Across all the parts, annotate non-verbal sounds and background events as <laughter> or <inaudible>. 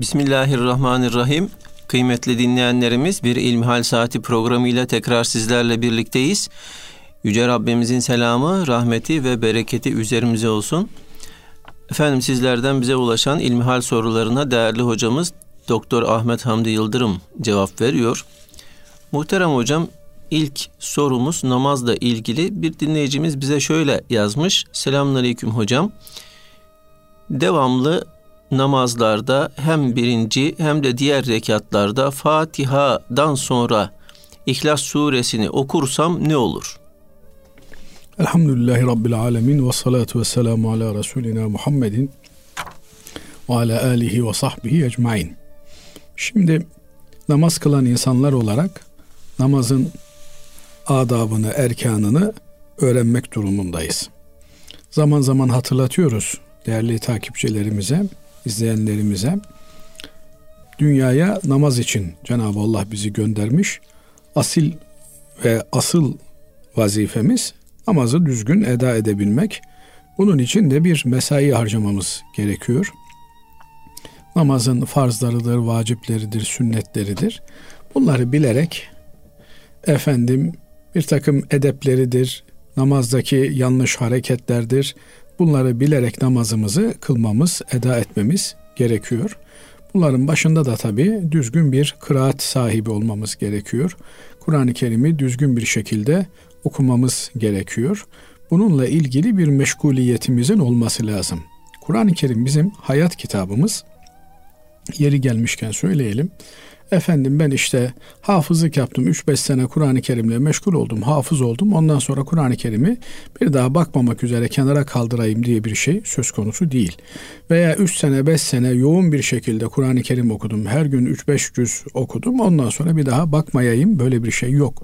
Bismillahirrahmanirrahim. Kıymetli dinleyenlerimiz bir İlmihal Saati programıyla tekrar sizlerle birlikteyiz. Yüce Rabbimizin selamı, rahmeti ve bereketi üzerimize olsun. Efendim sizlerden bize ulaşan İlmihal sorularına değerli hocamız Doktor Ahmet Hamdi Yıldırım cevap veriyor. Muhterem hocam ilk sorumuz namazla ilgili bir dinleyicimiz bize şöyle yazmış. Selamünaleyküm hocam. Devamlı namazlarda hem birinci hem de diğer rekatlarda Fatiha'dan sonra İhlas suresini okursam ne olur? Elhamdülillahi Rabbil alemin ve salatu ve selamu ala Resulina Muhammedin ve ala alihi ve sahbihi ecmain. Şimdi namaz kılan insanlar olarak namazın adabını, erkanını öğrenmek durumundayız. Zaman zaman hatırlatıyoruz değerli takipçilerimize, izleyenlerimize. Dünyaya namaz için Cenab-ı Allah bizi göndermiş. Asil ve asıl vazifemiz namazı düzgün eda edebilmek. Bunun için de bir mesai harcamamız gerekiyor. Namazın farzlarıdır, vacipleridir, sünnetleridir. Bunları bilerek efendim bir takım edepleridir, namazdaki yanlış hareketlerdir. Bunları bilerek namazımızı kılmamız, eda etmemiz gerekiyor. Bunların başında da tabi düzgün bir kıraat sahibi olmamız gerekiyor. Kur'an-ı Kerim'i düzgün bir şekilde okumamız gerekiyor. Bununla ilgili bir meşguliyetimizin olması lazım. Kur'an-ı Kerim bizim hayat kitabımız. Yeri gelmişken söyleyelim. Efendim ben işte hafızlık yaptım. 3-5 sene Kur'an-ı Kerim'le meşgul oldum. Hafız oldum. Ondan sonra Kur'an-ı Kerim'i bir daha bakmamak üzere kenara kaldırayım diye bir şey söz konusu değil. Veya 3 sene 5 sene yoğun bir şekilde Kur'an-ı Kerim okudum. Her gün 3-5 cüz okudum. Ondan sonra bir daha bakmayayım. Böyle bir şey yok.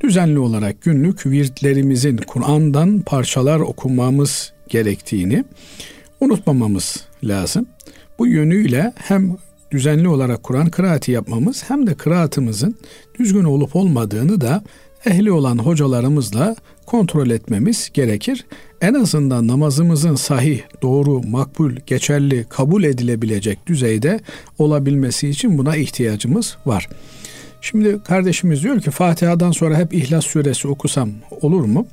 Düzenli olarak günlük virtlerimizin Kur'an'dan parçalar okumamız gerektiğini unutmamamız lazım. Bu yönüyle hem düzenli olarak Kur'an kıraati yapmamız hem de kıraatımızın düzgün olup olmadığını da ehli olan hocalarımızla kontrol etmemiz gerekir. En azından namazımızın sahih, doğru, makbul, geçerli, kabul edilebilecek düzeyde olabilmesi için buna ihtiyacımız var. Şimdi kardeşimiz diyor ki Fatiha'dan sonra hep İhlas suresi okusam olur mu?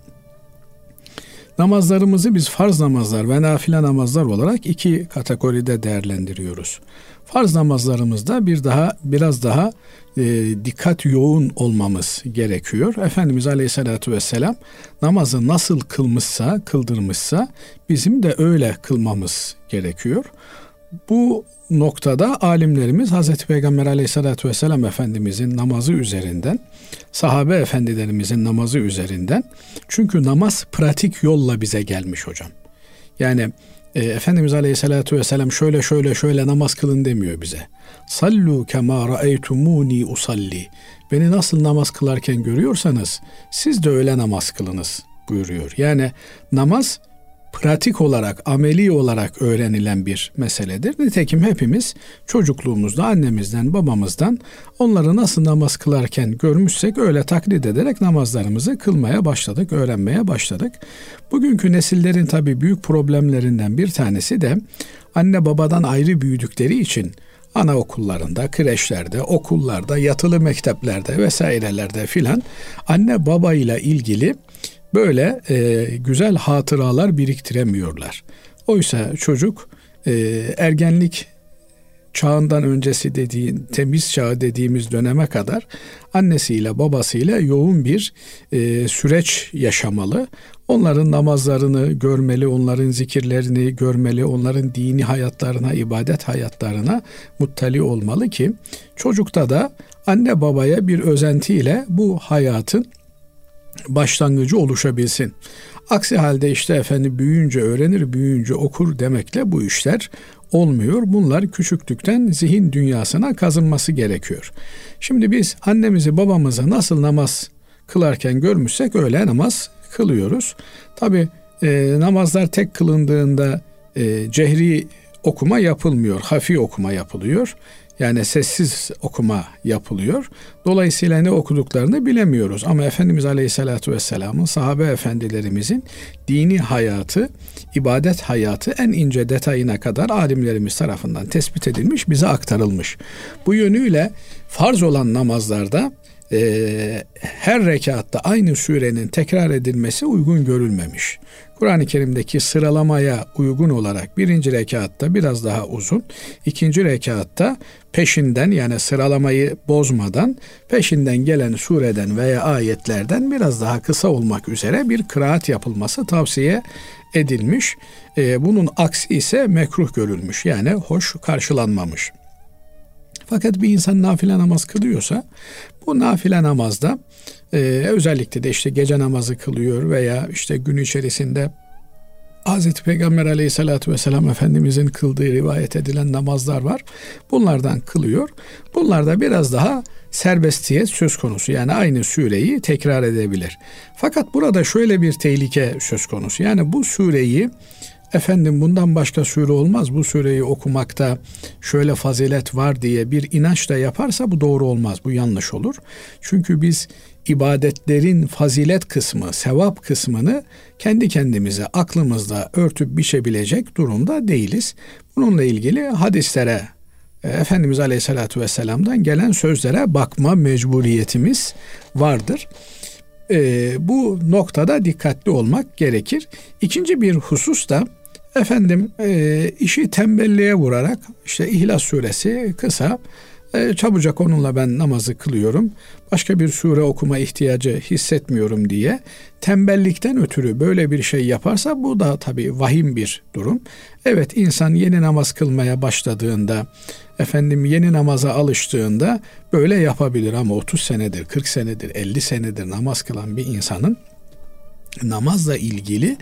Namazlarımızı biz farz namazlar ve nafile namazlar olarak iki kategoride değerlendiriyoruz. Farz namazlarımızda bir daha biraz daha e, dikkat yoğun olmamız gerekiyor. Efendimiz Aleyhisselatü Vesselam namazı nasıl kılmışsa, kıldırmışsa bizim de öyle kılmamız gerekiyor. Bu noktada alimlerimiz Hazreti Peygamber Aleyhisselatü Vesselam Efendimizin namazı üzerinden, sahabe efendilerimizin namazı üzerinden, çünkü namaz pratik yolla bize gelmiş hocam. Yani e, Efendimiz Aleyhisselatü Vesselam şöyle şöyle şöyle namaz kılın demiyor bize. Sallu kema ra'eytumuni usalli. Beni nasıl namaz kılarken görüyorsanız siz de öyle namaz kılınız buyuruyor. Yani namaz pratik olarak, ameli olarak öğrenilen bir meseledir. Nitekim hepimiz çocukluğumuzda annemizden, babamızdan onları nasıl namaz kılarken görmüşsek öyle taklit ederek namazlarımızı kılmaya başladık, öğrenmeye başladık. Bugünkü nesillerin tabii büyük problemlerinden bir tanesi de anne babadan ayrı büyüdükleri için anaokullarında, kreşlerde, okullarda, yatılı mekteplerde vesairelerde filan anne babayla ilgili böyle e, güzel hatıralar biriktiremiyorlar. Oysa çocuk e, ergenlik çağından öncesi dediğin temiz çağı dediğimiz döneme kadar annesiyle babasıyla yoğun bir e, süreç yaşamalı. Onların namazlarını görmeli, onların zikirlerini görmeli, onların dini hayatlarına, ibadet hayatlarına muttali olmalı ki çocukta da anne babaya bir özentiyle bu hayatın başlangıcı oluşabilsin. Aksi halde işte efendim büyüyünce öğrenir, büyüyünce okur demekle bu işler olmuyor. Bunlar küçüklükten zihin dünyasına kazınması gerekiyor. Şimdi biz annemizi babamızı nasıl namaz kılarken görmüşsek öyle namaz kılıyoruz. Tabi e, namazlar tek kılındığında e, cehri okuma yapılmıyor, hafi okuma yapılıyor. Yani sessiz okuma yapılıyor. Dolayısıyla ne okuduklarını bilemiyoruz. Ama Efendimiz Aleyhisselatü Vesselam'ın, sahabe efendilerimizin dini hayatı, ibadet hayatı en ince detayına kadar alimlerimiz tarafından tespit edilmiş, bize aktarılmış. Bu yönüyle farz olan namazlarda e, her rekatta aynı surenin tekrar edilmesi uygun görülmemiş. Kur'an-ı Kerim'deki sıralamaya uygun olarak birinci rekatta biraz daha uzun, ikinci rekatta peşinden yani sıralamayı bozmadan peşinden gelen sureden veya ayetlerden biraz daha kısa olmak üzere bir kıraat yapılması tavsiye edilmiş. Ee, bunun aksi ise mekruh görülmüş yani hoş karşılanmamış. Fakat bir insan nafile namaz kılıyorsa bu nafile namazda e, özellikle de işte gece namazı kılıyor veya işte gün içerisinde Hazreti Peygamber aleyhissalatü vesselam Efendimizin kıldığı rivayet edilen namazlar var. Bunlardan kılıyor. Bunlarda biraz daha serbestiyet söz konusu. Yani aynı sureyi tekrar edebilir. Fakat burada şöyle bir tehlike söz konusu. Yani bu sureyi efendim bundan başka sure olmaz bu sureyi okumakta şöyle fazilet var diye bir inançla yaparsa bu doğru olmaz bu yanlış olur. Çünkü biz ibadetlerin fazilet kısmı, sevap kısmını kendi kendimize aklımızda örtüp biçebilecek durumda değiliz. Bununla ilgili hadislere e, Efendimiz Aleyhisselatü Vesselam'dan gelen sözlere bakma mecburiyetimiz vardır. E, bu noktada dikkatli olmak gerekir. İkinci bir husus da efendim e, işi tembelliğe vurarak işte İhlas suresi kısa e, çabucak onunla ben namazı kılıyorum. Başka bir sure okuma ihtiyacı hissetmiyorum diye tembellikten ötürü böyle bir şey yaparsa bu da tabii vahim bir durum. Evet insan yeni namaz kılmaya başladığında efendim yeni namaza alıştığında böyle yapabilir ama 30 senedir, 40 senedir, 50 senedir namaz kılan bir insanın namazla ilgili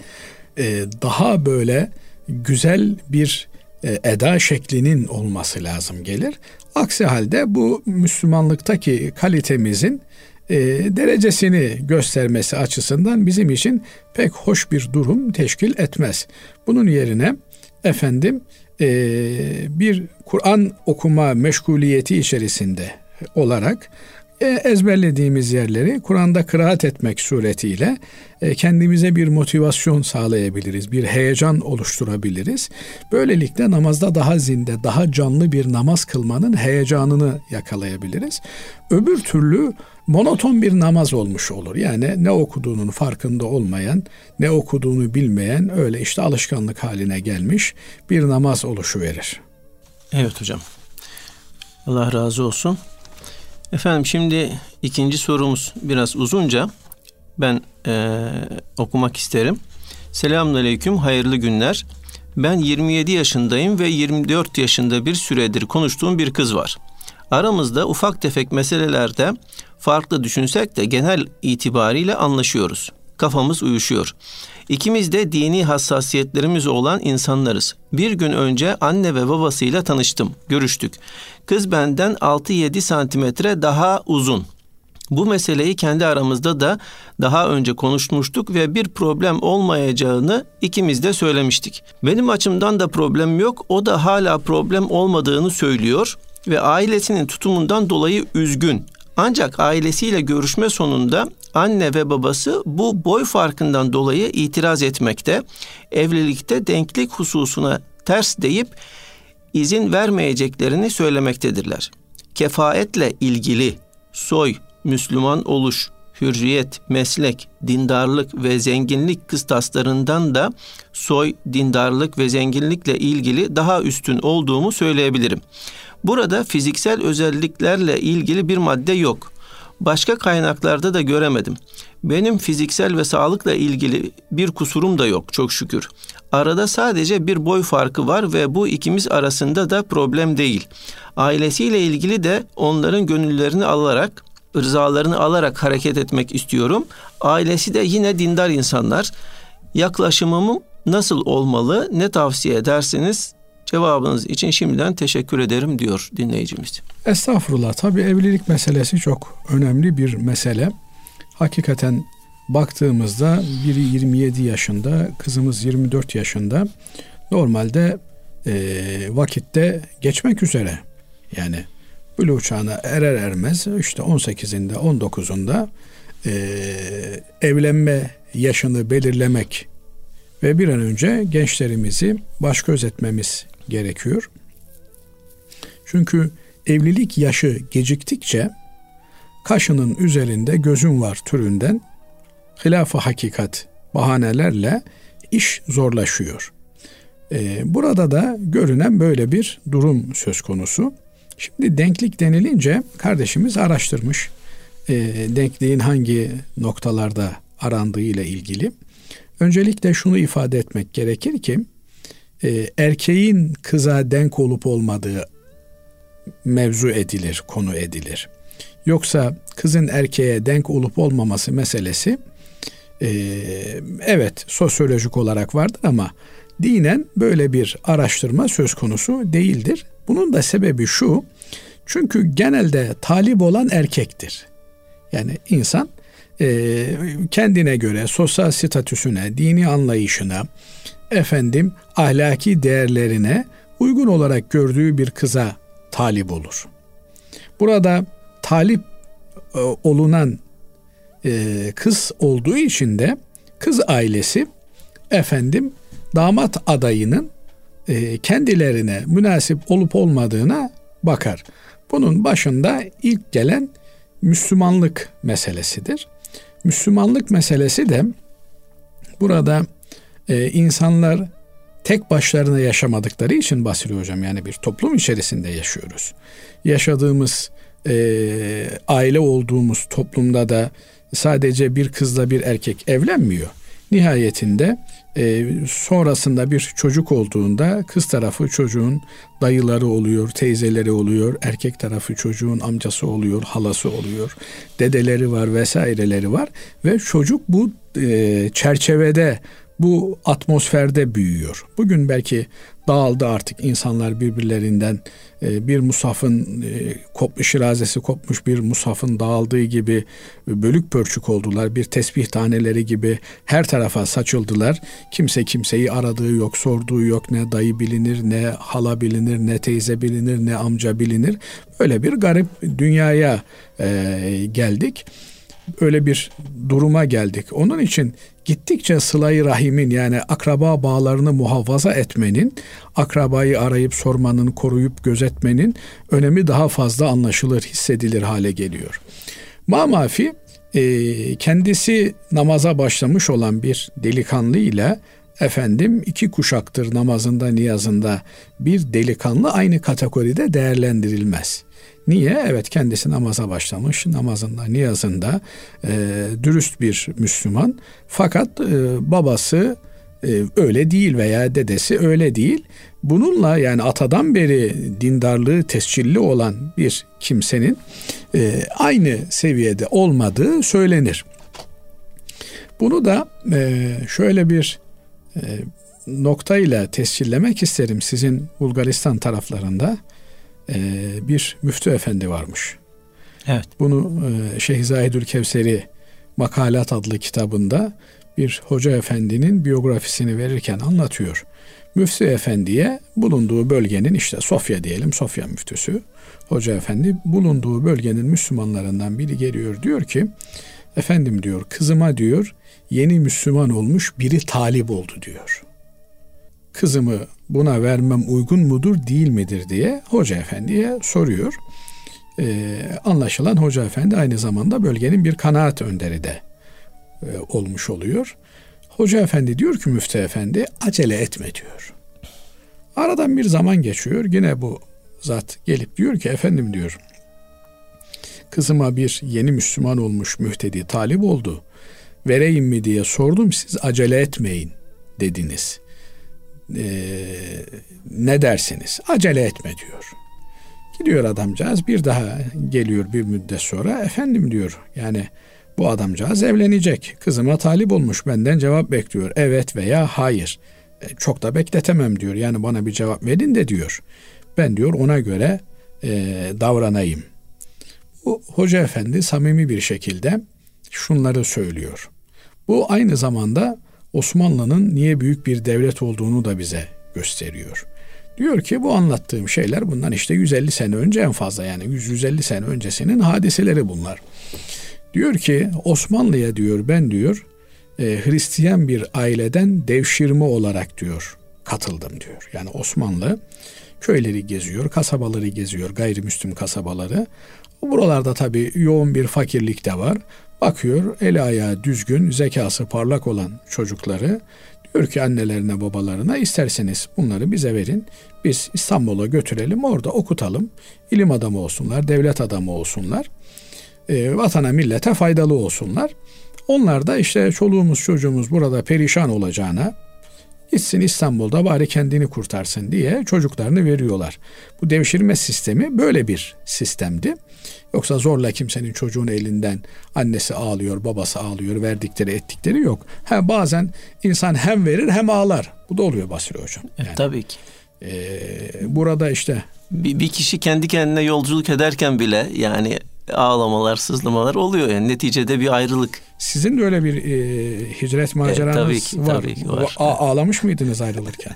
e, daha böyle güzel bir e, eda şeklinin olması lazım gelir. Aksi halde bu Müslümanlıktaki kalitemizin e, derecesini göstermesi açısından bizim için pek hoş bir durum teşkil etmez. Bunun yerine efendim e, bir Kur'an okuma meşguliyeti içerisinde olarak ezberlediğimiz yerleri Kur'an'da kıraat etmek suretiyle e, kendimize bir motivasyon sağlayabiliriz, bir heyecan oluşturabiliriz. Böylelikle namazda daha zinde, daha canlı bir namaz kılmanın heyecanını yakalayabiliriz. Öbür türlü monoton bir namaz olmuş olur. Yani ne okuduğunun farkında olmayan, ne okuduğunu bilmeyen öyle işte alışkanlık haline gelmiş bir namaz oluşu verir. Evet hocam. Allah razı olsun. Efendim şimdi ikinci sorumuz biraz uzunca. Ben e, okumak isterim. Selamun Aleyküm, hayırlı günler. Ben 27 yaşındayım ve 24 yaşında bir süredir konuştuğum bir kız var. Aramızda ufak tefek meselelerde farklı düşünsek de genel itibariyle anlaşıyoruz. Kafamız uyuşuyor. İkimiz de dini hassasiyetlerimiz olan insanlarız. Bir gün önce anne ve babasıyla tanıştım, görüştük. Kız benden 6-7 santimetre daha uzun. Bu meseleyi kendi aramızda da daha önce konuşmuştuk ve bir problem olmayacağını ikimiz de söylemiştik. Benim açımdan da problem yok, o da hala problem olmadığını söylüyor ve ailesinin tutumundan dolayı üzgün. Ancak ailesiyle görüşme sonunda anne ve babası bu boy farkından dolayı itiraz etmekte. Evlilikte denklik hususuna ters deyip izin vermeyeceklerini söylemektedirler. Kefaetle ilgili soy, Müslüman oluş, hürriyet, meslek, dindarlık ve zenginlik kıstaslarından da soy, dindarlık ve zenginlikle ilgili daha üstün olduğumu söyleyebilirim. Burada fiziksel özelliklerle ilgili bir madde yok. Başka kaynaklarda da göremedim. Benim fiziksel ve sağlıkla ilgili bir kusurum da yok çok şükür. Arada sadece bir boy farkı var ve bu ikimiz arasında da problem değil. Ailesiyle ilgili de onların gönüllerini alarak, rızalarını alarak hareket etmek istiyorum. Ailesi de yine dindar insanlar. Yaklaşımım nasıl olmalı, ne tavsiye edersiniz? Cevabınız için şimdiden teşekkür ederim diyor dinleyicimiz. Estağfurullah. Tabi evlilik meselesi çok önemli bir mesele. Hakikaten baktığımızda biri 27 yaşında, kızımız 24 yaşında. Normalde e, vakitte geçmek üzere. Yani buluğ çağına erer ermez işte 18'inde 19'unda e, evlenme yaşını belirlemek ve bir an önce gençlerimizi baş göz etmemiz gerekiyor. Çünkü evlilik yaşı geciktikçe kaşının üzerinde gözün var türünden hilaf hakikat bahanelerle iş zorlaşıyor. Ee, burada da görünen böyle bir durum söz konusu. Şimdi denklik denilince kardeşimiz araştırmış. E, denkliğin hangi noktalarda arandığı ile ilgili. Öncelikle şunu ifade etmek gerekir ki e, erkeğin kıza denk olup olmadığı mevzu edilir, konu edilir. Yoksa kızın erkeğe denk olup olmaması meselesi e, evet sosyolojik olarak vardır ama dinen böyle bir araştırma söz konusu değildir. Bunun da sebebi şu. Çünkü genelde talip olan erkektir. Yani insan e, kendine göre sosyal statüsüne, dini anlayışına, efendim ahlaki değerlerine uygun olarak gördüğü bir kıza talip olur. Burada talip e, olunan e, kız olduğu için de kız ailesi efendim damat adayının e, kendilerine münasip olup olmadığına bakar. Bunun başında ilk gelen Müslümanlık meselesidir. Müslümanlık meselesi de burada e, insanlar tek başlarına yaşamadıkları için Basri Hocam yani bir toplum içerisinde yaşıyoruz. Yaşadığımız e, aile olduğumuz toplumda da sadece bir kızla bir erkek evlenmiyor. Nihayetinde e, sonrasında bir çocuk olduğunda kız tarafı çocuğun dayıları oluyor, teyzeleri oluyor, erkek tarafı çocuğun amcası oluyor, halası oluyor, dedeleri var vesaireleri var ve çocuk bu e, çerçevede bu atmosferde büyüyor. Bugün belki dağıldı artık insanlar birbirlerinden e, bir musafın e, kopmuş şirazesi kopmuş bir musafın dağıldığı gibi bölük pörçük oldular. Bir tesbih taneleri gibi her tarafa saçıldılar. Kimse kimseyi aradığı yok, sorduğu yok. Ne dayı bilinir, ne hala bilinir, ne teyze bilinir, ne amca bilinir. Böyle bir garip dünyaya e, geldik öyle bir duruma geldik. Onun için gittikçe sılayı rahimin yani akraba bağlarını muhafaza etmenin, akrabayı arayıp sormanın, koruyup gözetmenin önemi daha fazla anlaşılır, hissedilir hale geliyor. Mamafi e, kendisi namaza başlamış olan bir delikanlı ile efendim iki kuşaktır namazında niyazında bir delikanlı aynı kategoride değerlendirilmez. Niye? Evet kendisi namaza başlamış. Namazında, niyazında e, dürüst bir Müslüman. Fakat e, babası e, öyle değil veya dedesi öyle değil. Bununla yani atadan beri dindarlığı tescilli olan bir kimsenin e, aynı seviyede olmadığı söylenir. Bunu da e, şöyle bir e, noktayla tescillemek isterim sizin Bulgaristan taraflarında e, bir müftü efendi varmış. Evet. Bunu e, Şeyh Zahidül Kevseri Makalat adlı kitabında bir hoca efendinin biyografisini verirken anlatıyor. Müftü efendiye bulunduğu bölgenin işte Sofya diyelim Sofya müftüsü hoca efendi bulunduğu bölgenin Müslümanlarından biri geliyor diyor ki efendim diyor kızıma diyor yeni Müslüman olmuş biri talip oldu diyor kızımı buna vermem uygun mudur değil midir diye hoca efendiye soruyor. Ee, anlaşılan hoca efendi aynı zamanda bölgenin bir kanaat önderi de e, olmuş oluyor. Hoca efendi diyor ki müftü efendi acele etme diyor. Aradan bir zaman geçiyor. Yine bu zat gelip diyor ki efendim diyor kızıma bir yeni Müslüman olmuş mühtedi talip oldu. Vereyim mi diye sordum siz acele etmeyin dediniz e, ne dersiniz? Acele etme diyor. Gidiyor adamcağız bir daha geliyor bir müddet sonra efendim diyor yani bu adamcağız evlenecek. Kızıma talip olmuş benden cevap bekliyor. Evet veya hayır. E, çok da bekletemem diyor. Yani bana bir cevap verin de diyor. Ben diyor ona göre e, davranayım. Bu hoca efendi samimi bir şekilde şunları söylüyor. Bu aynı zamanda Osmanlı'nın niye büyük bir devlet olduğunu da bize gösteriyor. Diyor ki bu anlattığım şeyler bundan işte 150 sene önce en fazla yani 100-150 sene öncesinin hadiseleri bunlar. Diyor ki Osmanlı'ya diyor ben diyor e, Hristiyan bir aileden devşirme olarak diyor katıldım diyor. Yani Osmanlı köyleri geziyor, kasabaları geziyor, gayrimüslim kasabaları. Buralarda tabii yoğun bir fakirlik de var. Bakıyor eli ayağı düzgün, zekası parlak olan çocukları diyor ki annelerine babalarına isterseniz bunları bize verin. Biz İstanbul'a götürelim orada okutalım. İlim adamı olsunlar, devlet adamı olsunlar. E, vatana millete faydalı olsunlar. Onlar da işte çoluğumuz çocuğumuz burada perişan olacağına gitsin İstanbul'da bari kendini kurtarsın diye çocuklarını veriyorlar. Bu devşirme sistemi böyle bir sistemdi. Yoksa zorla kimsenin çocuğun elinden annesi ağlıyor, babası ağlıyor, verdikleri ettikleri yok. Ha, bazen insan hem verir hem ağlar. Bu da oluyor Basri Hocam. Yani, e, tabii ki. E, burada işte bir, bir kişi kendi kendine yolculuk ederken bile yani ağlamalar, sızlamalar oluyor. Yani neticede bir ayrılık. Sizin de öyle bir e, hicret maceranız e, tabii ki, var. Tabii ki var. A- ağlamış mıydınız ayrılırken?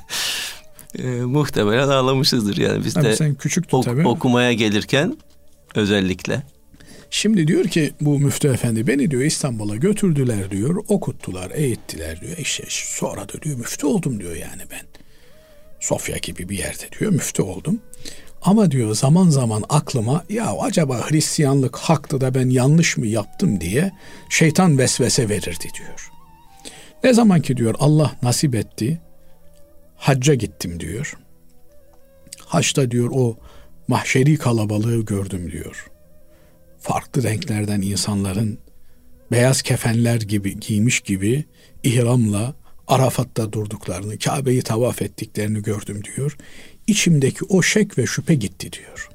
<laughs> e, muhtemelen ağlamışızdır yani biz tabii de sen küçüktün ok- tabii. okumaya gelirken özellikle. Şimdi diyor ki bu müftü efendi beni diyor İstanbul'a götürdüler diyor, okuttular, eğittiler diyor. İşte sonra da diyor müftü oldum diyor yani ben. Sofya gibi bir yerde diyor müftü oldum. Ama diyor zaman zaman aklıma ya acaba Hristiyanlık haktı da ben yanlış mı yaptım diye şeytan vesvese verirdi diyor. Ne zaman ki diyor Allah nasip etti hacca gittim diyor. Haçta diyor o mahşeri kalabalığı gördüm diyor. Farklı renklerden insanların beyaz kefenler gibi giymiş gibi ihramla Arafat'ta durduklarını, Kabe'yi tavaf ettiklerini gördüm diyor içimdeki o şek ve şüphe gitti diyor.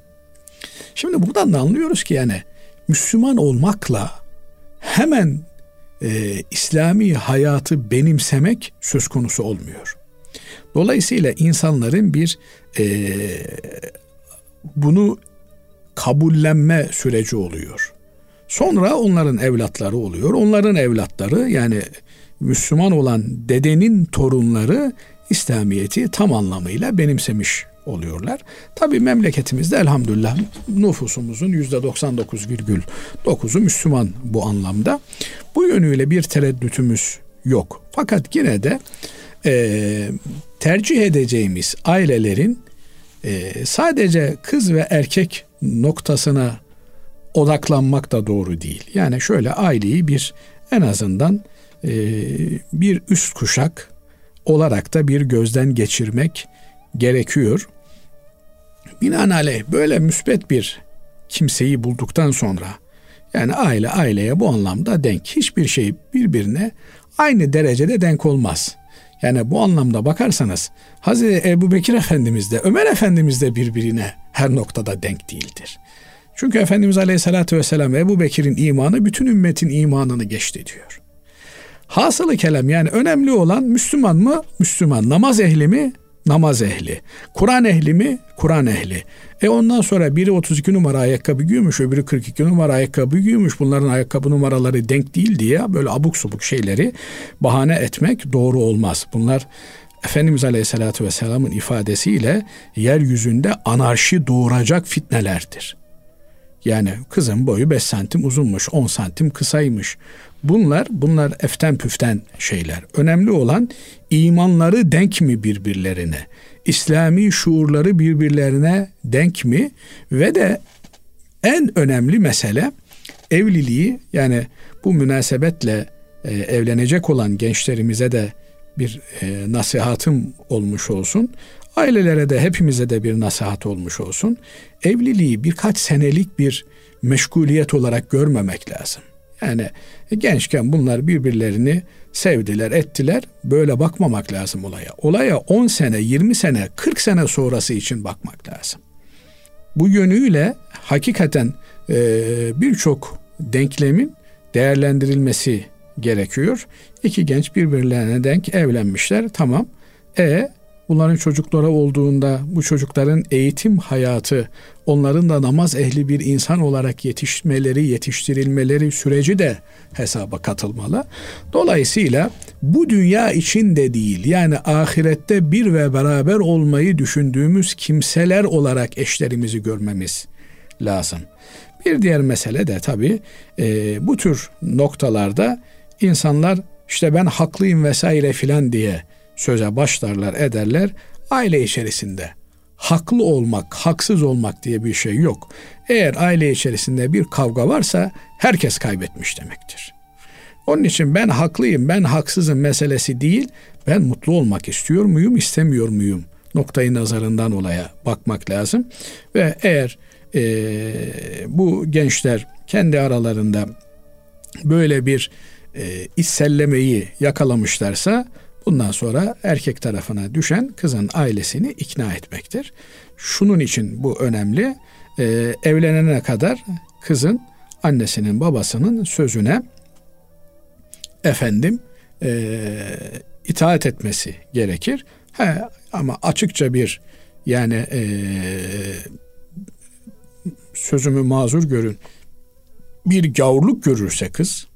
Şimdi buradan da anlıyoruz ki yani Müslüman olmakla hemen e, İslami hayatı benimsemek söz konusu olmuyor. Dolayısıyla insanların bir e, bunu kabullenme süreci oluyor. Sonra onların evlatları oluyor. Onların evlatları yani Müslüman olan dedenin torunları İslamiyet'i tam anlamıyla benimsemiş oluyorlar. Tabi memleketimizde elhamdülillah nüfusumuzun yüzde 99,9'u Müslüman bu anlamda. Bu yönüyle bir tereddütümüz yok. Fakat yine de e, tercih edeceğimiz ailelerin e, sadece kız ve erkek noktasına odaklanmak da doğru değil. Yani şöyle aileyi bir en azından e, bir üst kuşak olarak da bir gözden geçirmek gerekiyor. Binaenaleyh böyle müsbet bir kimseyi bulduktan sonra yani aile aileye bu anlamda denk. Hiçbir şey birbirine aynı derecede denk olmaz. Yani bu anlamda bakarsanız Hazreti Ebu Bekir Efendimiz de Ömer Efendimiz de birbirine her noktada denk değildir. Çünkü Efendimiz Aleyhisselatü Vesselam Ebu Bekir'in imanı bütün ümmetin imanını geçti diyor. Hasılı kelam yani önemli olan Müslüman mı? Müslüman. Namaz ehli mi? Namaz ehli. Kur'an ehli mi? Kur'an ehli. E ondan sonra biri 32 numara ayakkabı giyiyormuş, öbürü 42 numara ayakkabı giyiyormuş. Bunların ayakkabı numaraları denk değil diye böyle abuk subuk şeyleri bahane etmek doğru olmaz. Bunlar Efendimiz Aleyhisselatü Vesselam'ın ifadesiyle yeryüzünde anarşi doğuracak fitnelerdir. Yani kızın boyu 5 santim uzunmuş, 10 santim kısaymış. Bunlar bunlar eften püften şeyler. Önemli olan imanları denk mi birbirlerine? İslami şuurları birbirlerine denk mi? Ve de en önemli mesele evliliği yani bu münasebetle e, evlenecek olan gençlerimize de bir e, nasihatım olmuş olsun. Ailelere de hepimize de bir nasihat olmuş olsun. Evliliği birkaç senelik bir meşguliyet olarak görmemek lazım. Yani gençken bunlar birbirlerini sevdiler, ettiler. Böyle bakmamak lazım olaya. Olaya 10 sene, 20 sene, 40 sene sonrası için bakmak lazım. Bu yönüyle hakikaten e, birçok denklemin değerlendirilmesi gerekiyor. İki genç birbirlerine denk evlenmişler. Tamam. E bunların çocukları olduğunda bu çocukların eğitim hayatı, onların da namaz ehli bir insan olarak yetişmeleri, yetiştirilmeleri süreci de hesaba katılmalı. Dolayısıyla bu dünya için de değil yani ahirette bir ve beraber olmayı düşündüğümüz kimseler olarak eşlerimizi görmemiz lazım. Bir diğer mesele de tabii e, bu tür noktalarda insanlar işte ben haklıyım vesaire filan diye söze başlarlar ederler. Aile içerisinde haklı olmak, haksız olmak diye bir şey yok. Eğer aile içerisinde bir kavga varsa herkes kaybetmiş demektir. Onun için ben haklıyım, ben haksızım meselesi değil, ben mutlu olmak istiyor muyum, istemiyor muyum noktayı nazarından olaya bakmak lazım. Ve eğer e, bu gençler kendi aralarında böyle bir e, içsellemeyi yakalamışlarsa bundan sonra erkek tarafına düşen kızın ailesini ikna etmektir. Şunun için bu önemli. E, evlenene kadar kızın annesinin babasının sözüne efendim e, itaat etmesi gerekir. He, ama açıkça bir yani e, sözümü mazur görün bir gavurluk görürse kız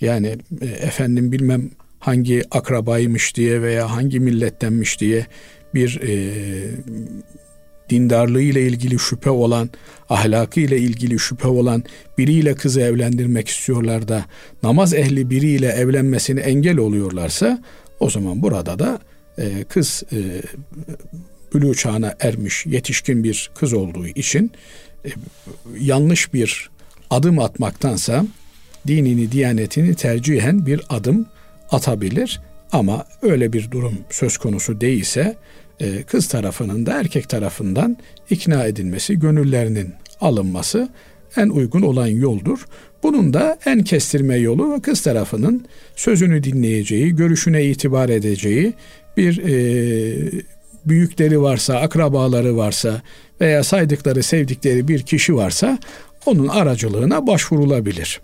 yani e, efendim bilmem hangi akrabaymış diye veya hangi millettenmiş diye bir e, dindarlığı ile ilgili şüphe olan, ahlakı ile ilgili şüphe olan biriyle kızı evlendirmek istiyorlar da namaz ehli biriyle evlenmesini engel oluyorlarsa o zaman burada da e, kız e, bülü çağına ermiş yetişkin bir kız olduğu için e, yanlış bir adım atmaktansa dinini, diyanetini tercihen bir adım atabilir. Ama öyle bir durum söz konusu değilse e, kız tarafının da erkek tarafından ikna edilmesi, gönüllerinin alınması en uygun olan yoldur. Bunun da en kestirme yolu kız tarafının sözünü dinleyeceği, görüşüne itibar edeceği bir e, büyükleri varsa, akrabaları varsa veya saydıkları, sevdikleri bir kişi varsa onun aracılığına başvurulabilir.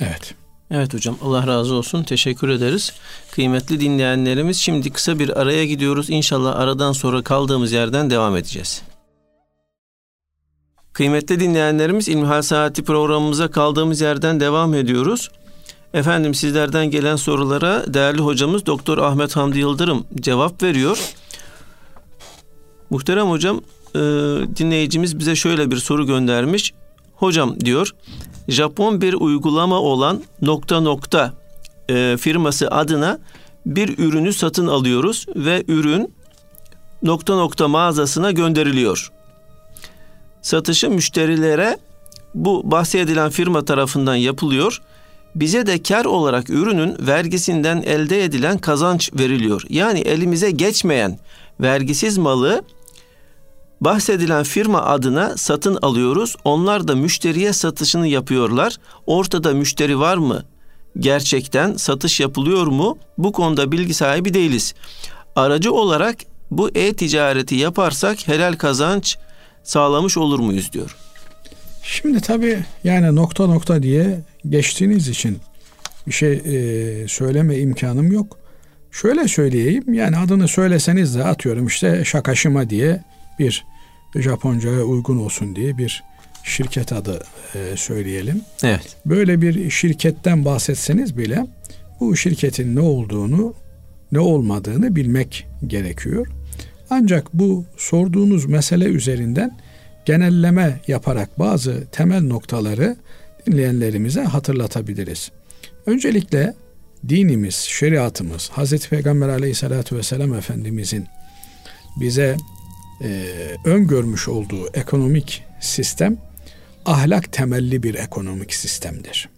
Evet. Evet hocam Allah razı olsun. Teşekkür ederiz. Kıymetli dinleyenlerimiz şimdi kısa bir araya gidiyoruz. İnşallah aradan sonra kaldığımız yerden devam edeceğiz. Kıymetli dinleyenlerimiz İlmihal Saati programımıza kaldığımız yerden devam ediyoruz. Efendim sizlerden gelen sorulara değerli hocamız Doktor Ahmet Hamdi Yıldırım cevap veriyor. Muhterem hocam e, dinleyicimiz bize şöyle bir soru göndermiş. Hocam diyor Japon bir uygulama olan nokta nokta e, firması adına bir ürünü satın alıyoruz ve ürün nokta nokta mağazasına gönderiliyor. Satışı müşterilere bu bahsedilen firma tarafından yapılıyor. Bize de kar olarak ürünün vergisinden elde edilen kazanç veriliyor. Yani elimize geçmeyen vergisiz malı Bahsedilen firma adına satın alıyoruz. Onlar da müşteriye satışını yapıyorlar. Ortada müşteri var mı? Gerçekten satış yapılıyor mu? Bu konuda bilgi sahibi değiliz. Aracı olarak bu e-ticareti yaparsak helal kazanç sağlamış olur muyuz diyor. Şimdi tabii yani nokta nokta diye geçtiğiniz için bir şey e, söyleme imkanım yok. Şöyle söyleyeyim yani adını söyleseniz de atıyorum işte Şakaşıma diye bir Japonca'ya uygun olsun diye bir şirket adı e, söyleyelim. Evet. Böyle bir şirketten bahsetseniz bile bu şirketin ne olduğunu, ne olmadığını bilmek gerekiyor. Ancak bu sorduğunuz mesele üzerinden genelleme yaparak bazı temel noktaları dinleyenlerimize hatırlatabiliriz. Öncelikle dinimiz, şeriatımız, Hz. Peygamber aleyhissalatü vesselam Efendimizin bize e, öngörmüş olduğu ekonomik sistem ahlak temelli bir ekonomik sistemdir.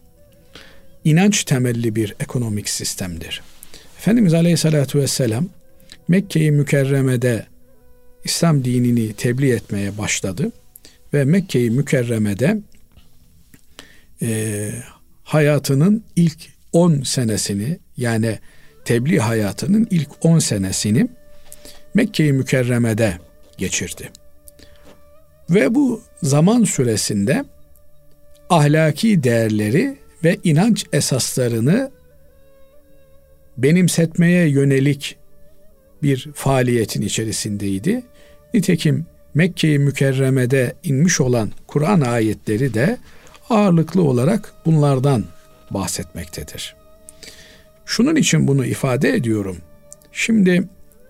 İnanç temelli bir ekonomik sistemdir. Efendimiz Aleyhisselatü Vesselam Mekke-i Mükerreme'de İslam dinini tebliğ etmeye başladı ve Mekke-i Mükerreme'de e, hayatının ilk 10 senesini yani tebliğ hayatının ilk 10 senesini Mekke-i Mükerreme'de geçirdi. Ve bu zaman süresinde ahlaki değerleri ve inanç esaslarını benimsetmeye yönelik bir faaliyetin içerisindeydi. Nitekim Mekke-i Mükerreme'de inmiş olan Kur'an ayetleri de ağırlıklı olarak bunlardan bahsetmektedir. Şunun için bunu ifade ediyorum. Şimdi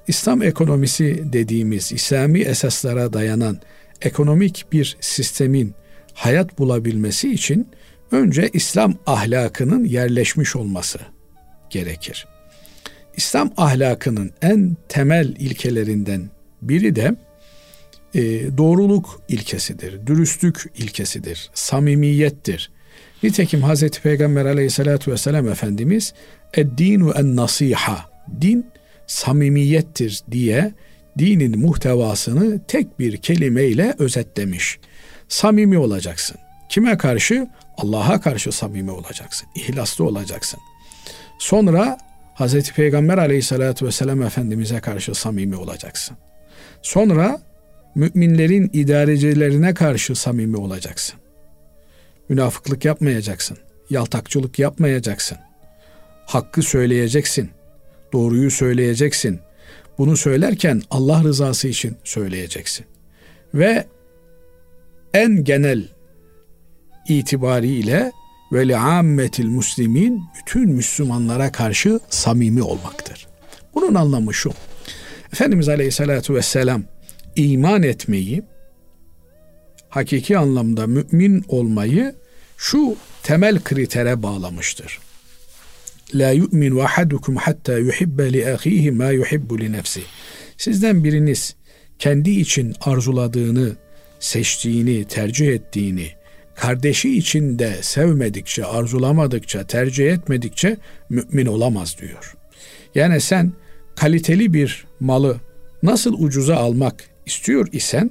İslam ekonomisi dediğimiz İslami esaslara dayanan ekonomik bir sistemin hayat bulabilmesi için önce İslam ahlakının yerleşmiş olması gerekir. İslam ahlakının en temel ilkelerinden biri de e, doğruluk ilkesidir, dürüstlük ilkesidir, samimiyettir. Nitekim Hz. Peygamber aleyhissalatü vesselam Efendimiz Eddinu en nasiha, din samimiyettir diye dinin muhtevasını tek bir kelimeyle özetlemiş. Samimi olacaksın. Kime karşı? Allah'a karşı samimi olacaksın. İhlaslı olacaksın. Sonra Hz. Peygamber aleyhissalatü vesselam Efendimiz'e karşı samimi olacaksın. Sonra müminlerin idarecilerine karşı samimi olacaksın. Münafıklık yapmayacaksın. Yaltakçılık yapmayacaksın. Hakkı söyleyeceksin. Doğruyu söyleyeceksin. Bunu söylerken Allah rızası için söyleyeceksin. Ve en genel itibariyle ve li'ammetil muslimin bütün Müslümanlara karşı samimi olmaktır. Bunun anlamı şu. Efendimiz Aleyhisselatü Vesselam iman etmeyi, hakiki anlamda mümin olmayı şu temel kritere bağlamıştır. La yu'min ahadukum hatta yuhibbe li ahihi ma yuhibbu li nefsi. Sizden biriniz kendi için arzuladığını, seçtiğini, tercih ettiğini, kardeşi için de sevmedikçe, arzulamadıkça, tercih etmedikçe mümin olamaz diyor. Yani sen kaliteli bir malı nasıl ucuza almak istiyor isen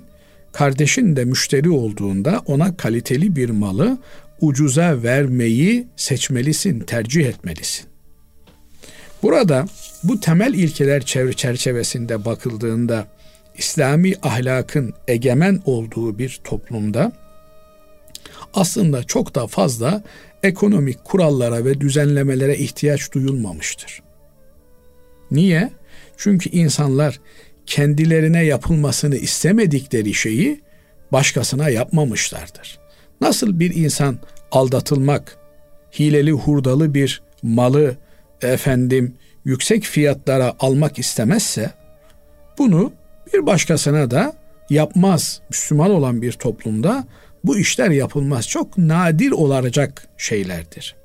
kardeşin de müşteri olduğunda ona kaliteli bir malı ucuza vermeyi seçmelisin, tercih etmelisin. Burada bu temel ilkeler çerçevesinde bakıldığında İslami ahlakın egemen olduğu bir toplumda aslında çok da fazla ekonomik kurallara ve düzenlemelere ihtiyaç duyulmamıştır. Niye? Çünkü insanlar kendilerine yapılmasını istemedikleri şeyi başkasına yapmamışlardır. Nasıl bir insan aldatılmak, hileli hurdalı bir malı efendim yüksek fiyatlara almak istemezse bunu bir başkasına da yapmaz. Müslüman olan bir toplumda bu işler yapılmaz. Çok nadir olacak şeylerdir.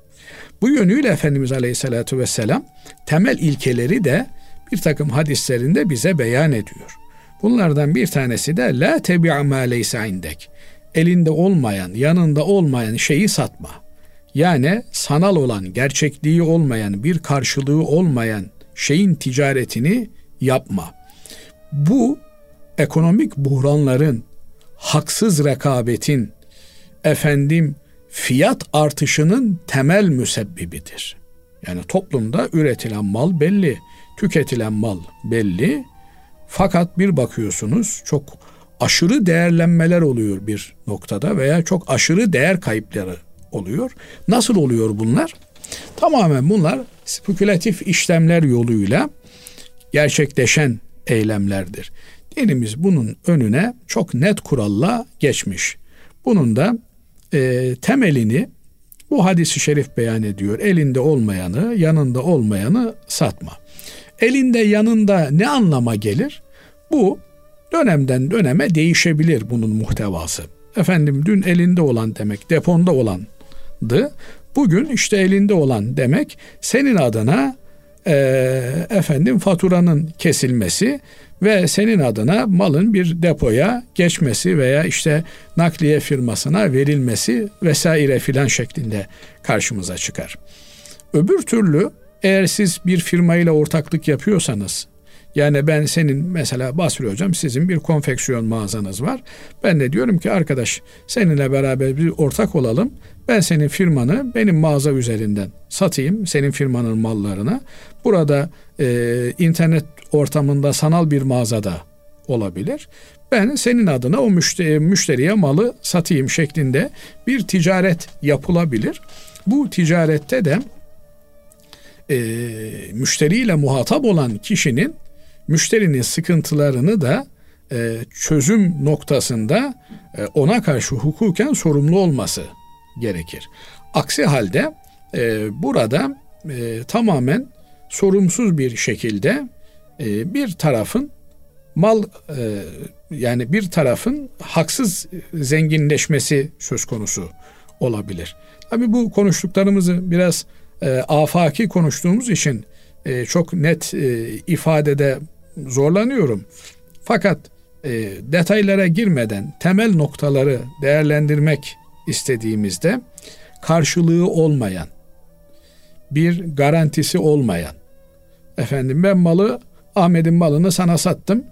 Bu yönüyle Efendimiz Aleyhisselatü Vesselam temel ilkeleri de bir takım hadislerinde bize beyan ediyor. Bunlardan bir tanesi de la tebi'a ma leysa indek. Elinde olmayan, yanında olmayan şeyi satma. Yani sanal olan, gerçekliği olmayan, bir karşılığı olmayan şeyin ticaretini yapma. Bu ekonomik buhranların, haksız rekabetin, efendim fiyat artışının temel müsebbibidir. Yani toplumda üretilen mal belli, tüketilen mal belli. Fakat bir bakıyorsunuz çok aşırı değerlenmeler oluyor bir noktada veya çok aşırı değer kayıpları oluyor. Nasıl oluyor bunlar? Tamamen bunlar spekülatif işlemler yoluyla gerçekleşen eylemlerdir. Dinimiz bunun önüne çok net kuralla geçmiş. Bunun da e, temelini bu hadisi şerif beyan ediyor. Elinde olmayanı, yanında olmayanı satma. Elinde yanında ne anlama gelir? Bu dönemden döneme değişebilir bunun muhtevası. Efendim dün elinde olan demek deponda olandı. Bugün işte elinde olan demek senin adına e, efendim faturanın kesilmesi ve senin adına malın bir depoya geçmesi veya işte nakliye firmasına verilmesi vesaire filan şeklinde karşımıza çıkar. Öbür türlü eğer siz bir firmayla ortaklık yapıyorsanız yani ben senin mesela Basri hocam sizin bir konfeksiyon mağazanız var. Ben de diyorum ki arkadaş seninle beraber bir ortak olalım. Ben senin firmanı benim mağaza üzerinden satayım senin firmanın mallarını. Burada e, internet ortamında sanal bir mağazada olabilir. Ben senin adına o müşteri, müşteriye malı satayım şeklinde bir ticaret yapılabilir. Bu ticarette de e, müşteriyle muhatap olan kişinin müşterinin sıkıntılarını da e, çözüm noktasında e, ona karşı hukuken sorumlu olması gerekir. Aksi halde e, burada e, tamamen sorumsuz bir şekilde e, bir tarafın mal e, yani bir tarafın haksız zenginleşmesi söz konusu olabilir. Tabi bu konuştuklarımızı biraz e, afaki konuştuğumuz için e, çok net e, ifadede zorlanıyorum. Fakat e, detaylara girmeden temel noktaları değerlendirmek istediğimizde karşılığı olmayan, bir garantisi olmayan, efendim ben malı Ahmet'in malını sana sattım,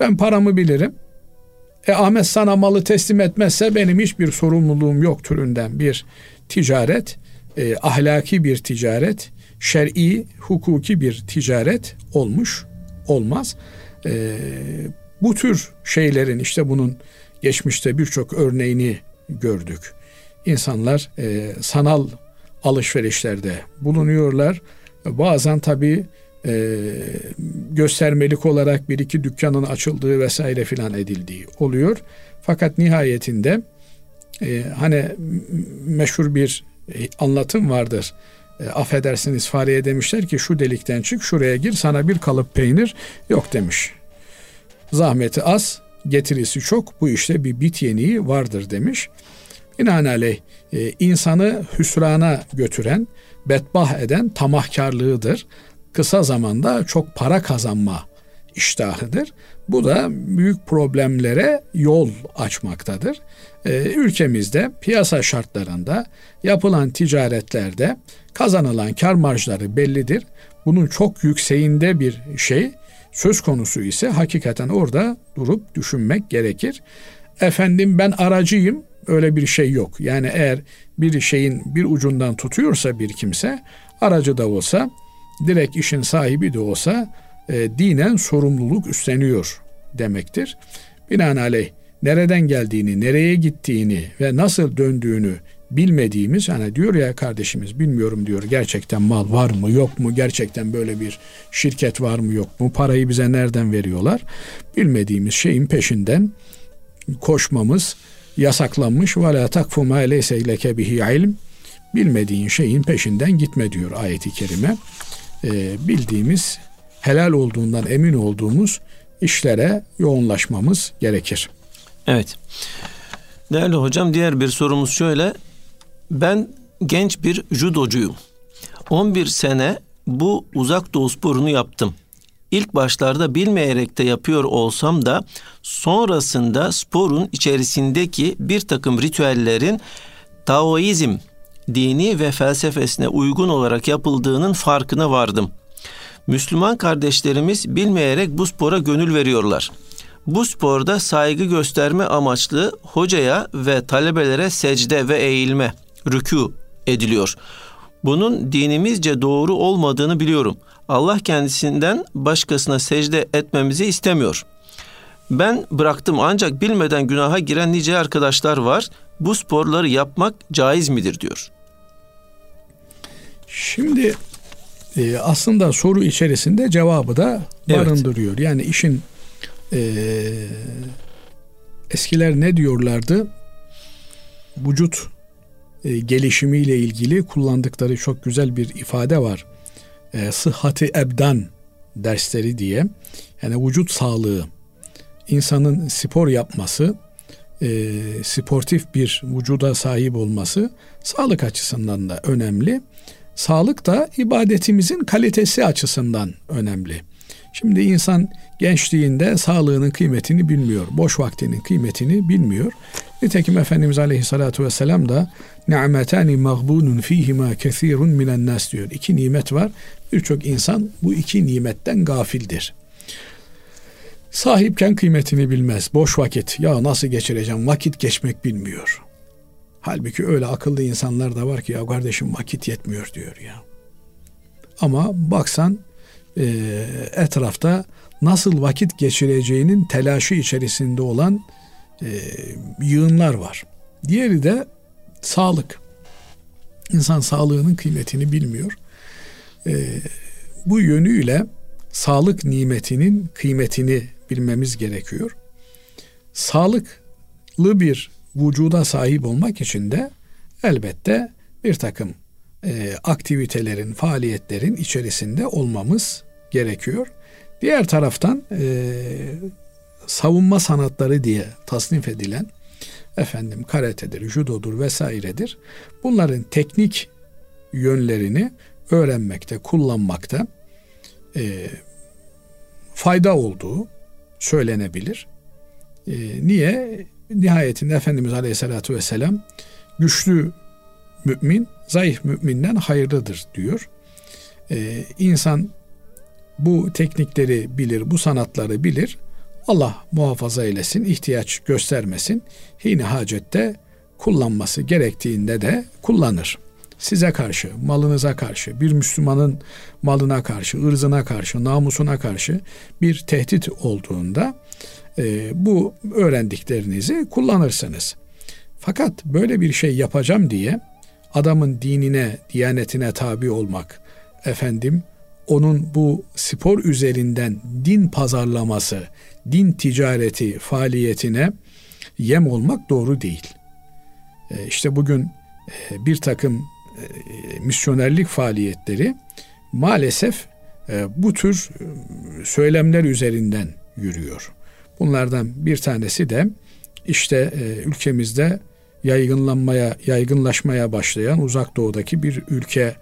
ben paramı bilirim, e Ahmet sana malı teslim etmezse benim hiçbir sorumluluğum yok türünden bir ticaret, e, ahlaki bir ticaret, şer'i, hukuki bir ticaret olmuş olmaz. E, bu tür şeylerin işte bunun geçmişte birçok örneğini gördük. İnsanlar e, sanal alışverişlerde bulunuyorlar. Bazen tabii e, göstermelik olarak bir iki dükkanın açıldığı vesaire filan edildiği oluyor. Fakat nihayetinde e, hani meşhur bir anlatım vardır. E, affedersiniz fareye demişler ki şu delikten çık şuraya gir sana bir kalıp peynir yok demiş. Zahmeti az getirisi çok bu işte bir bit yeniği vardır demiş. Binaenaleyh e, insanı hüsrana götüren, bedbah eden tamahkarlığıdır kısa zamanda çok para kazanma iştahıdır. Bu da büyük problemlere yol açmaktadır. Ee, ülkemizde piyasa şartlarında yapılan ticaretlerde kazanılan kar marjları bellidir. Bunun çok yükseğinde bir şey söz konusu ise hakikaten orada durup düşünmek gerekir. Efendim ben aracıyım öyle bir şey yok. Yani eğer bir şeyin bir ucundan tutuyorsa bir kimse aracı da olsa direkt işin sahibi de olsa e, dinen sorumluluk üstleniyor demektir. Binaenaleyh nereden geldiğini, nereye gittiğini ve nasıl döndüğünü bilmediğimiz hani diyor ya kardeşimiz bilmiyorum diyor gerçekten mal var mı yok mu gerçekten böyle bir şirket var mı yok mu parayı bize nereden veriyorlar? Bilmediğimiz şeyin peşinden koşmamız yasaklanmış. Ve la takfu ma leyse leke bihi ilm. Bilmediğin şeyin peşinden gitme diyor ayeti kerime. E, bildiğimiz, helal olduğundan emin olduğumuz işlere yoğunlaşmamız gerekir. Evet. Değerli hocam diğer bir sorumuz şöyle. Ben genç bir judocuyum. 11 sene bu uzak doğu sporunu yaptım. İlk başlarda bilmeyerek de yapıyor olsam da sonrasında sporun içerisindeki bir takım ritüellerin Taoizm dini ve felsefesine uygun olarak yapıldığının farkına vardım. Müslüman kardeşlerimiz bilmeyerek bu spora gönül veriyorlar. Bu sporda saygı gösterme amaçlı hocaya ve talebelere secde ve eğilme, rükû ediliyor. Bunun dinimizce doğru olmadığını biliyorum. Allah kendisinden başkasına secde etmemizi istemiyor. Ben bıraktım ancak bilmeden günaha giren nice arkadaşlar var. Bu sporları yapmak caiz midir diyor. Şimdi e, aslında soru içerisinde cevabı da barındırıyor. Evet. Yani işin e, eskiler ne diyorlardı? Vücut e, gelişimiyle ilgili kullandıkları çok güzel bir ifade var. E, sıhhati ebdan dersleri diye. Yani vücut sağlığı, insanın spor yapması, e, sportif bir vücuda sahip olması sağlık açısından da önemli. Sağlık da ibadetimizin kalitesi açısından önemli. Şimdi insan gençliğinde sağlığının kıymetini bilmiyor. Boş vaktinin kıymetini bilmiyor. Nitekim Efendimiz Aleyhisselatü Vesselam da ni'metani mağbunun fihima kesirun minen nas diyor. İki nimet var. Birçok insan bu iki nimetten gafildir. Sahipken kıymetini bilmez. Boş vakit. Ya nasıl geçireceğim? Vakit geçmek bilmiyor. Halbuki öyle akıllı insanlar da var ki ya kardeşim vakit yetmiyor diyor ya. Ama baksan e, etrafta nasıl vakit geçireceğinin telaşı içerisinde olan e, yığınlar var. Diğeri de sağlık. İnsan sağlığının kıymetini bilmiyor. E, bu yönüyle sağlık nimetinin kıymetini bilmemiz gerekiyor. Sağlıklı bir vücuda sahip olmak için de elbette bir takım e, aktivitelerin, faaliyetlerin içerisinde olmamız gerekiyor. Diğer taraftan e, savunma sanatları diye tasnif edilen efendim karatedir, judodur vesairedir. Bunların teknik yönlerini öğrenmekte, kullanmakta e, fayda olduğu söylenebilir. E, niye? Nihayetinde Efendimiz Aleyhisselatü Vesselam güçlü mümin zayıf müminden hayırlıdır diyor. E, insan bu teknikleri bilir, bu sanatları bilir. Allah muhafaza eylesin, ihtiyaç göstermesin. Hine hacette kullanması gerektiğinde de kullanır. Size karşı, malınıza karşı, bir Müslümanın malına karşı, ırzına karşı, namusuna karşı bir tehdit olduğunda e, bu öğrendiklerinizi kullanırsınız. Fakat böyle bir şey yapacağım diye adamın dinine, diyanetine tabi olmak, efendim onun bu spor üzerinden din pazarlaması, din ticareti faaliyetine yem olmak doğru değil. E, işte bugün e, bir takım e, misyonerlik faaliyetleri maalesef bu tür söylemler üzerinden yürüyor. Bunlardan bir tanesi de işte ülkemizde yaygınlanmaya, yaygınlaşmaya başlayan uzak doğudaki bir ülke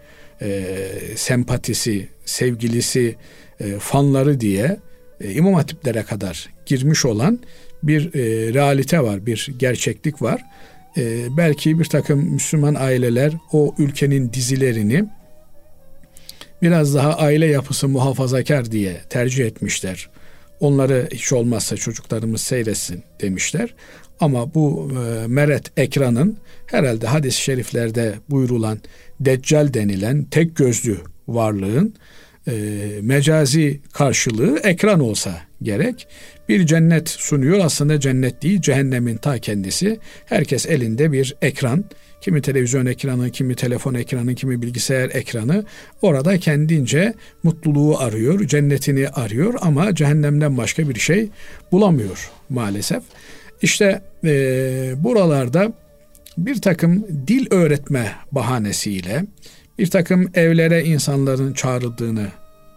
e, sempatisi, sevgilisi, e, fanları diye e, imam hatiplere kadar girmiş olan bir e, realite var, bir gerçeklik var. E, belki bir takım Müslüman aileler o ülkenin dizilerini biraz daha aile yapısı muhafazakar diye tercih etmişler. Onları hiç olmazsa çocuklarımız seyretsin demişler. Ama bu e, meret ekranın herhalde hadis-i şeriflerde buyurulan deccal denilen tek gözlü varlığın e, mecazi karşılığı ekran olsa gerek. Bir cennet sunuyor aslında cennet değil cehennemin ta kendisi. Herkes elinde bir ekran. Kimi televizyon ekranı, kimi telefon ekranı, kimi bilgisayar ekranı. Orada kendince mutluluğu arıyor, cennetini arıyor ama cehennemden başka bir şey bulamıyor maalesef. İşte e, buralarda bir takım dil öğretme bahanesiyle bir takım evlere insanların çağrıldığını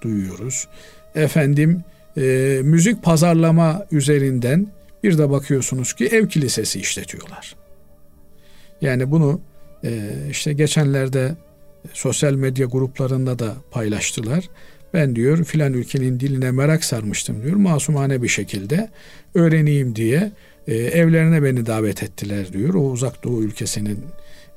duyuyoruz. Efendim e, müzik pazarlama üzerinden bir de bakıyorsunuz ki ev kilisesi işletiyorlar. Yani bunu e, işte geçenlerde sosyal medya gruplarında da paylaştılar. Ben diyor filan ülkenin diline merak sarmıştım diyor. Masumane bir şekilde öğreneyim diye e, evlerine beni davet ettiler diyor. O uzak doğu ülkesinin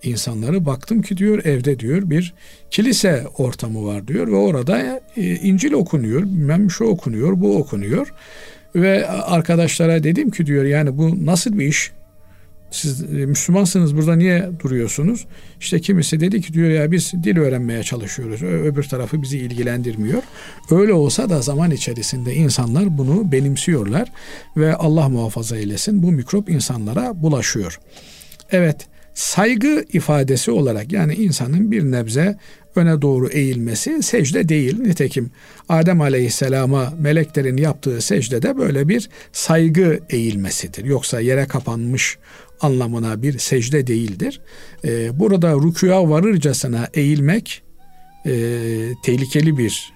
insanları baktım ki diyor evde diyor bir kilise ortamı var diyor ve orada e, İncil okunuyor, bilmem şu okunuyor, bu okunuyor. Ve arkadaşlara dedim ki diyor yani bu nasıl bir iş? Siz e, Müslümansınız burada niye duruyorsunuz? İşte kimisi dedi ki diyor ya biz dil öğrenmeye çalışıyoruz. Öbür tarafı bizi ilgilendirmiyor. Öyle olsa da zaman içerisinde insanlar bunu benimsiyorlar ve Allah muhafaza eylesin bu mikrop insanlara bulaşıyor. Evet saygı ifadesi olarak yani insanın bir nebze öne doğru eğilmesi secde değil. Nitekim Adem Aleyhisselam'a meleklerin yaptığı secdede böyle bir saygı eğilmesidir. Yoksa yere kapanmış anlamına bir secde değildir. Ee, burada rükuya varırcasına eğilmek e, tehlikeli bir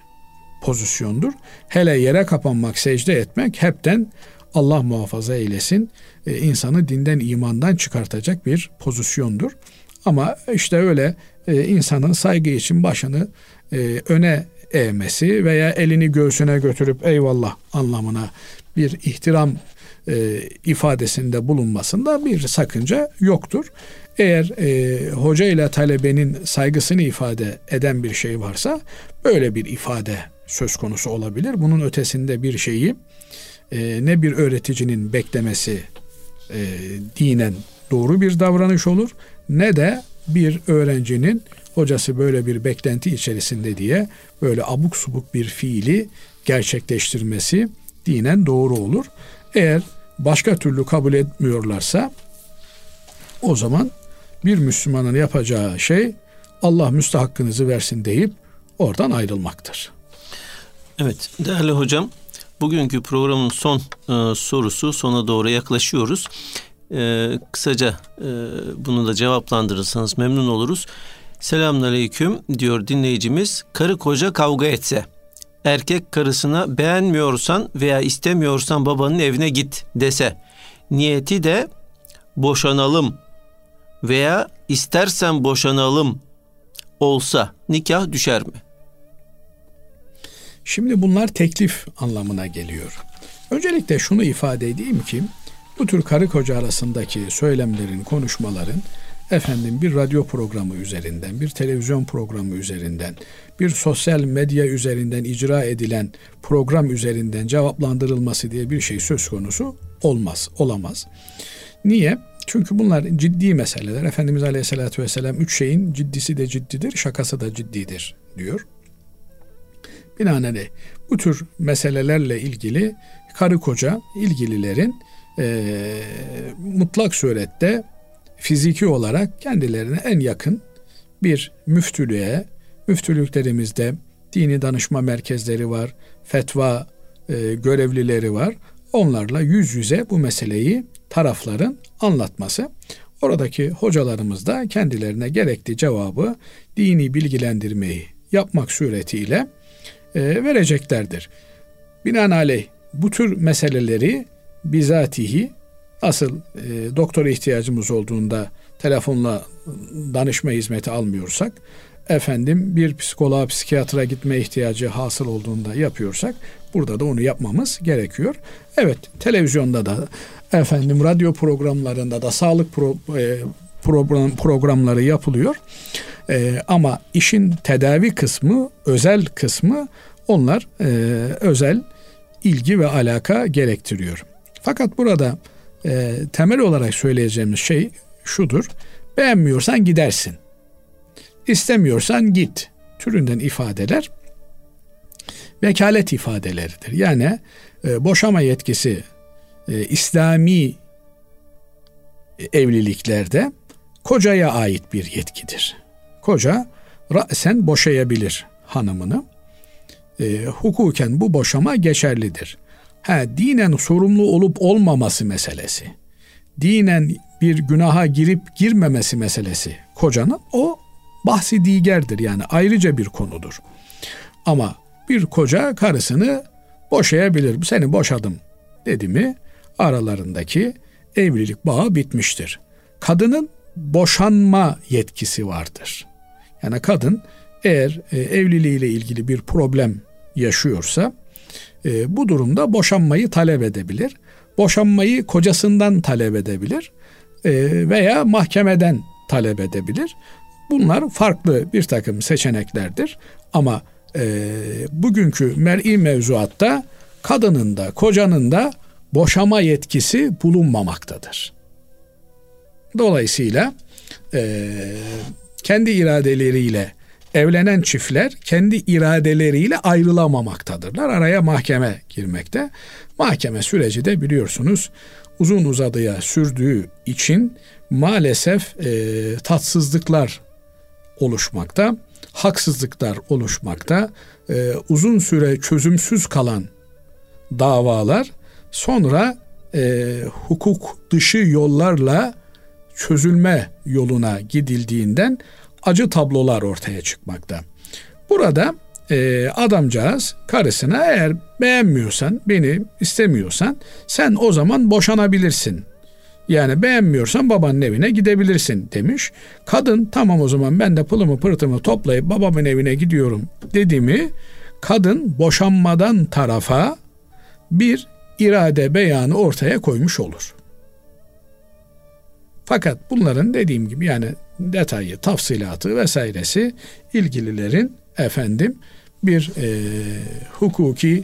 pozisyondur. Hele yere kapanmak, secde etmek hepten Allah muhafaza eylesin e, insanı dinden imandan çıkartacak bir pozisyondur. Ama işte öyle e, insanın saygı için başını e, öne eğmesi veya elini göğsüne götürüp eyvallah anlamına bir ihtiram e, ifadesinde bulunmasında bir sakınca yoktur. Eğer e, hoca ile talebenin saygısını ifade eden bir şey varsa böyle bir ifade söz konusu olabilir. Bunun ötesinde bir şeyi e, ne bir öğreticinin beklemesi e, dinen doğru bir davranış olur ne de bir öğrencinin hocası böyle bir beklenti içerisinde diye böyle abuk subuk bir fiili gerçekleştirmesi dinen doğru olur. Eğer başka türlü kabul etmiyorlarsa o zaman bir Müslümanın yapacağı şey Allah müstahakkınızı versin deyip oradan ayrılmaktır. Evet değerli hocam bugünkü programın son e, sorusu sona doğru yaklaşıyoruz. E, kısaca e, bunu da cevaplandırırsanız memnun oluruz. Selamünaleyküm diyor dinleyicimiz. Karı koca kavga etse erkek karısına beğenmiyorsan veya istemiyorsan babanın evine git dese niyeti de boşanalım veya istersen boşanalım olsa nikah düşer mi? Şimdi bunlar teklif anlamına geliyor. Öncelikle şunu ifade edeyim ki bu tür karı koca arasındaki söylemlerin, konuşmaların efendim bir radyo programı üzerinden, bir televizyon programı üzerinden, bir sosyal medya üzerinden icra edilen program üzerinden cevaplandırılması diye bir şey söz konusu olmaz, olamaz. Niye? Çünkü bunlar ciddi meseleler. Efendimiz Aleyhisselatü Vesselam üç şeyin ciddisi de ciddidir, şakası da ciddidir diyor. Binaenaleyh bu tür meselelerle ilgili karı koca ilgililerin e, mutlak surette fiziki olarak kendilerine en yakın bir müftülüğe, müftülüklerimizde dini danışma merkezleri var, fetva e, görevlileri var. Onlarla yüz yüze bu meseleyi tarafların anlatması. Oradaki hocalarımız da kendilerine gerekli cevabı, dini bilgilendirmeyi yapmak suretiyle e, vereceklerdir. Binaenaleyh bu tür meseleleri bizatihi asıl e, doktora ihtiyacımız olduğunda telefonla danışma hizmeti almıyorsak, efendim bir psikoloğa, psikiyatra gitme ihtiyacı hasıl olduğunda yapıyorsak, burada da onu yapmamız gerekiyor. Evet, televizyonda da, efendim radyo programlarında da sağlık pro, e, program, programları yapılıyor. E, ama işin tedavi kısmı, özel kısmı onlar e, özel ilgi ve alaka gerektiriyor. Fakat burada e, temel olarak söyleyeceğimiz şey şudur. Beğenmiyorsan gidersin. İstemiyorsan git türünden ifadeler vekalet ifadeleridir. Yani e, boşama yetkisi e, İslami evliliklerde kocaya ait bir yetkidir. Koca sen boşayabilir hanımını. E, hukuken bu boşama geçerlidir. Ha, dinen sorumlu olup olmaması meselesi. Dinen bir günaha girip girmemesi meselesi kocanın o bahsi digerdir yani ayrıca bir konudur. Ama bir koca karısını boşayabilir. Seni boşadım dedi mi aralarındaki evlilik bağı bitmiştir. Kadının boşanma yetkisi vardır. Yani kadın eğer e, evliliğiyle ilgili bir problem yaşıyorsa e, bu durumda boşanmayı talep edebilir. Boşanmayı kocasından talep edebilir e, veya mahkemeden talep edebilir. Bunlar farklı bir takım seçeneklerdir ama e, bugünkü mer'i mevzuatta kadının da kocanın da boşama yetkisi bulunmamaktadır. Dolayısıyla e, kendi iradeleriyle evlenen çiftler kendi iradeleriyle ayrılamamaktadır. Araya mahkeme girmekte. Mahkeme süreci de biliyorsunuz uzun uzadıya sürdüğü için maalesef e, tatsızlıklar oluşmakta, haksızlıklar oluşmakta, e, uzun süre çözümsüz kalan davalar sonra e, hukuk dışı yollarla çözülme yoluna gidildiğinden acı tablolar ortaya çıkmakta. Burada e, adamcağız karısına eğer beğenmiyorsan, beni istemiyorsan sen o zaman boşanabilirsin. Yani beğenmiyorsan babanın evine gidebilirsin demiş. Kadın tamam o zaman ben de pılımı pırtımı toplayıp babamın evine gidiyorum dedi mi kadın boşanmadan tarafa bir irade beyanı ortaya koymuş olur. Fakat bunların dediğim gibi yani detayı, tafsilatı vesairesi ilgililerin efendim bir e, hukuki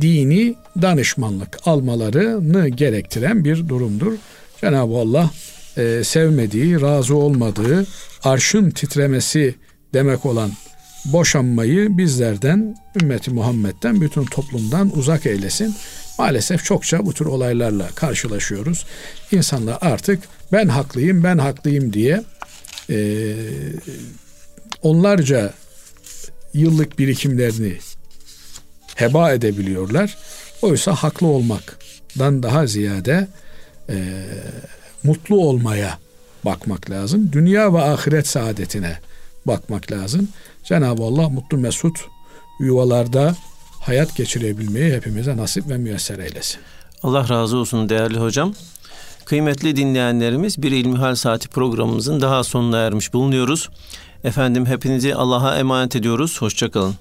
dini danışmanlık almalarını gerektiren bir durumdur. Cenab-ı Allah e, sevmediği, razı olmadığı, arşın titremesi demek olan boşanmayı bizlerden, ümmeti Muhammed'den, bütün toplumdan uzak eylesin. Maalesef çokça bu tür olaylarla karşılaşıyoruz. İnsanlar artık ben haklıyım, ben haklıyım diye e, onlarca yıllık birikimlerini heba edebiliyorlar. Oysa haklı olmaktan daha ziyade e, mutlu olmaya bakmak lazım. Dünya ve ahiret saadetine bakmak lazım. Cenab-ı Allah mutlu mesut yuvalarda hayat geçirebilmeyi hepimize nasip ve müyesser eylesin. Allah razı olsun değerli hocam. Kıymetli dinleyenlerimiz bir İlmihal Saati programımızın daha sonuna ermiş bulunuyoruz. Efendim hepinizi Allah'a emanet ediyoruz. Hoşçakalın.